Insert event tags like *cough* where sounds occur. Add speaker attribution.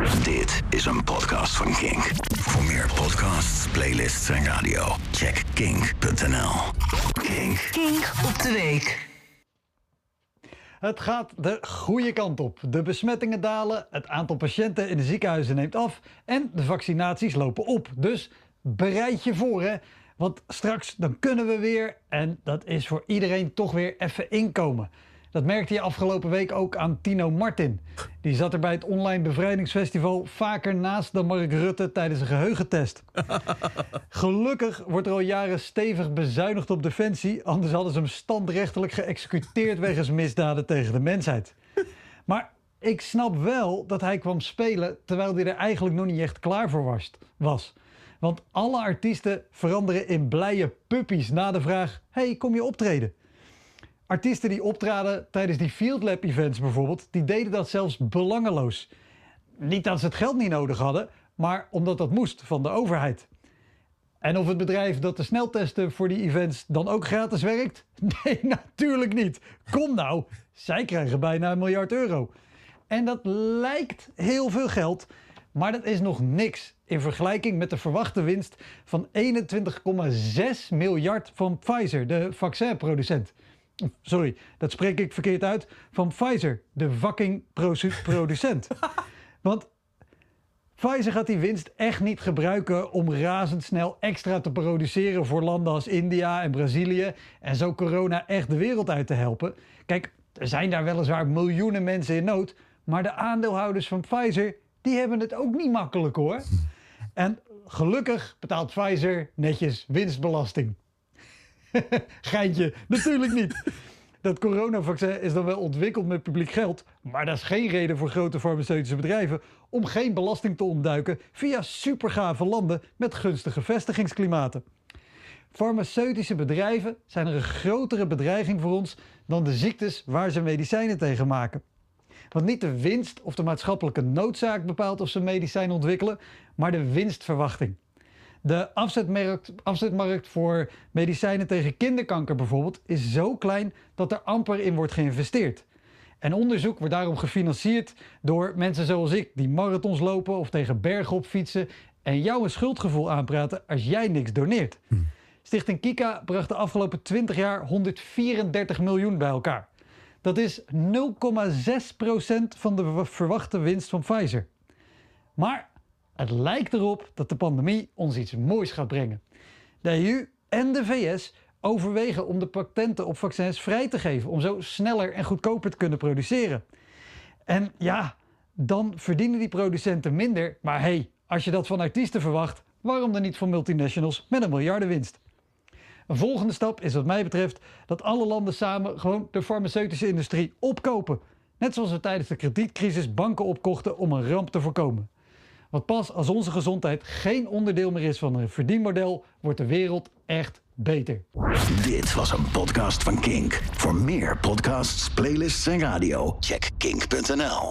Speaker 1: Dit is een podcast van Kink. Voor meer podcasts, playlists en radio, check kink.nl. Kink.
Speaker 2: Kink op de week.
Speaker 3: Het gaat de goede kant op. De besmettingen dalen, het aantal patiënten in de ziekenhuizen neemt af en de vaccinaties lopen op. Dus bereid je voor hè. Want straks dan kunnen we weer en dat is voor iedereen toch weer even inkomen. Dat merkte je afgelopen week ook aan Tino Martin. Die zat er bij het online bevrijdingsfestival vaker naast dan Mark Rutte tijdens een geheugentest. *laughs* Gelukkig wordt er al jaren stevig bezuinigd op defensie, anders hadden ze hem standrechtelijk geëxecuteerd wegens misdaden tegen de mensheid. Maar ik snap wel dat hij kwam spelen terwijl hij er eigenlijk nog niet echt klaar voor was. Want alle artiesten veranderen in blije puppies na de vraag: hey, kom je optreden? Artiesten die optraden tijdens die Field Lab events bijvoorbeeld, die deden dat zelfs belangeloos. Niet dat ze het geld niet nodig hadden, maar omdat dat moest van de overheid. En of het bedrijf dat de sneltesten voor die events dan ook gratis werkt? *laughs* Nee, natuurlijk niet. Kom nou, zij krijgen bijna een miljard euro. En dat lijkt heel veel geld, maar dat is nog niks in vergelijking met de verwachte winst van 21,6 miljard van Pfizer, de vaccinproducent. Sorry, dat spreek ik verkeerd uit. Van Pfizer, de fucking *laughs* producent. Want Pfizer gaat die winst echt niet gebruiken om razendsnel extra te produceren voor landen als India en Brazilië en zo corona echt de wereld uit te helpen. Kijk, er zijn daar weliswaar miljoenen mensen in nood, maar de aandeelhouders van Pfizer, die hebben het ook niet makkelijk hoor. En gelukkig betaalt Pfizer netjes winstbelasting. *laughs* Geintje, natuurlijk niet. Dat coronavaccin is dan wel ontwikkeld met publiek geld, maar dat is geen reden voor grote farmaceutische bedrijven om geen belasting te ontduiken via supergave landen met gunstige vestigingsklimaten. Farmaceutische bedrijven zijn er een grotere bedreiging voor ons dan de ziektes waar ze medicijnen tegen maken. Want niet de winst of de maatschappelijke noodzaak bepaalt of ze medicijnen ontwikkelen, maar de winstverwachting. De afzetmarkt, afzetmarkt voor medicijnen tegen kinderkanker bijvoorbeeld is zo klein dat er amper in wordt geïnvesteerd. En onderzoek wordt daarom gefinancierd door mensen zoals ik, die marathons lopen of tegen bergen op fietsen en jou een schuldgevoel aanpraten als jij niks doneert. Hm. Stichting Kika bracht de afgelopen 20 jaar 134 miljoen bij elkaar. Dat is 0,6% van de verwachte winst van Pfizer. Maar het lijkt erop dat de pandemie ons iets moois gaat brengen. De EU en de VS overwegen om de patenten op vaccins vrij te geven, om zo sneller en goedkoper te kunnen produceren. En ja, dan verdienen die producenten minder, maar hey, als je dat van artiesten verwacht, waarom dan niet van multinationals met een miljardenwinst? Een volgende stap is wat mij betreft dat alle landen samen gewoon de farmaceutische industrie opkopen. Net zoals we tijdens de kredietcrisis banken opkochten om een ramp te voorkomen. Want pas als onze gezondheid geen onderdeel meer is van een verdienmodel, wordt de wereld echt beter.
Speaker 1: Dit was een podcast van Kink. Voor meer podcasts, playlists en radio, check kink.nl.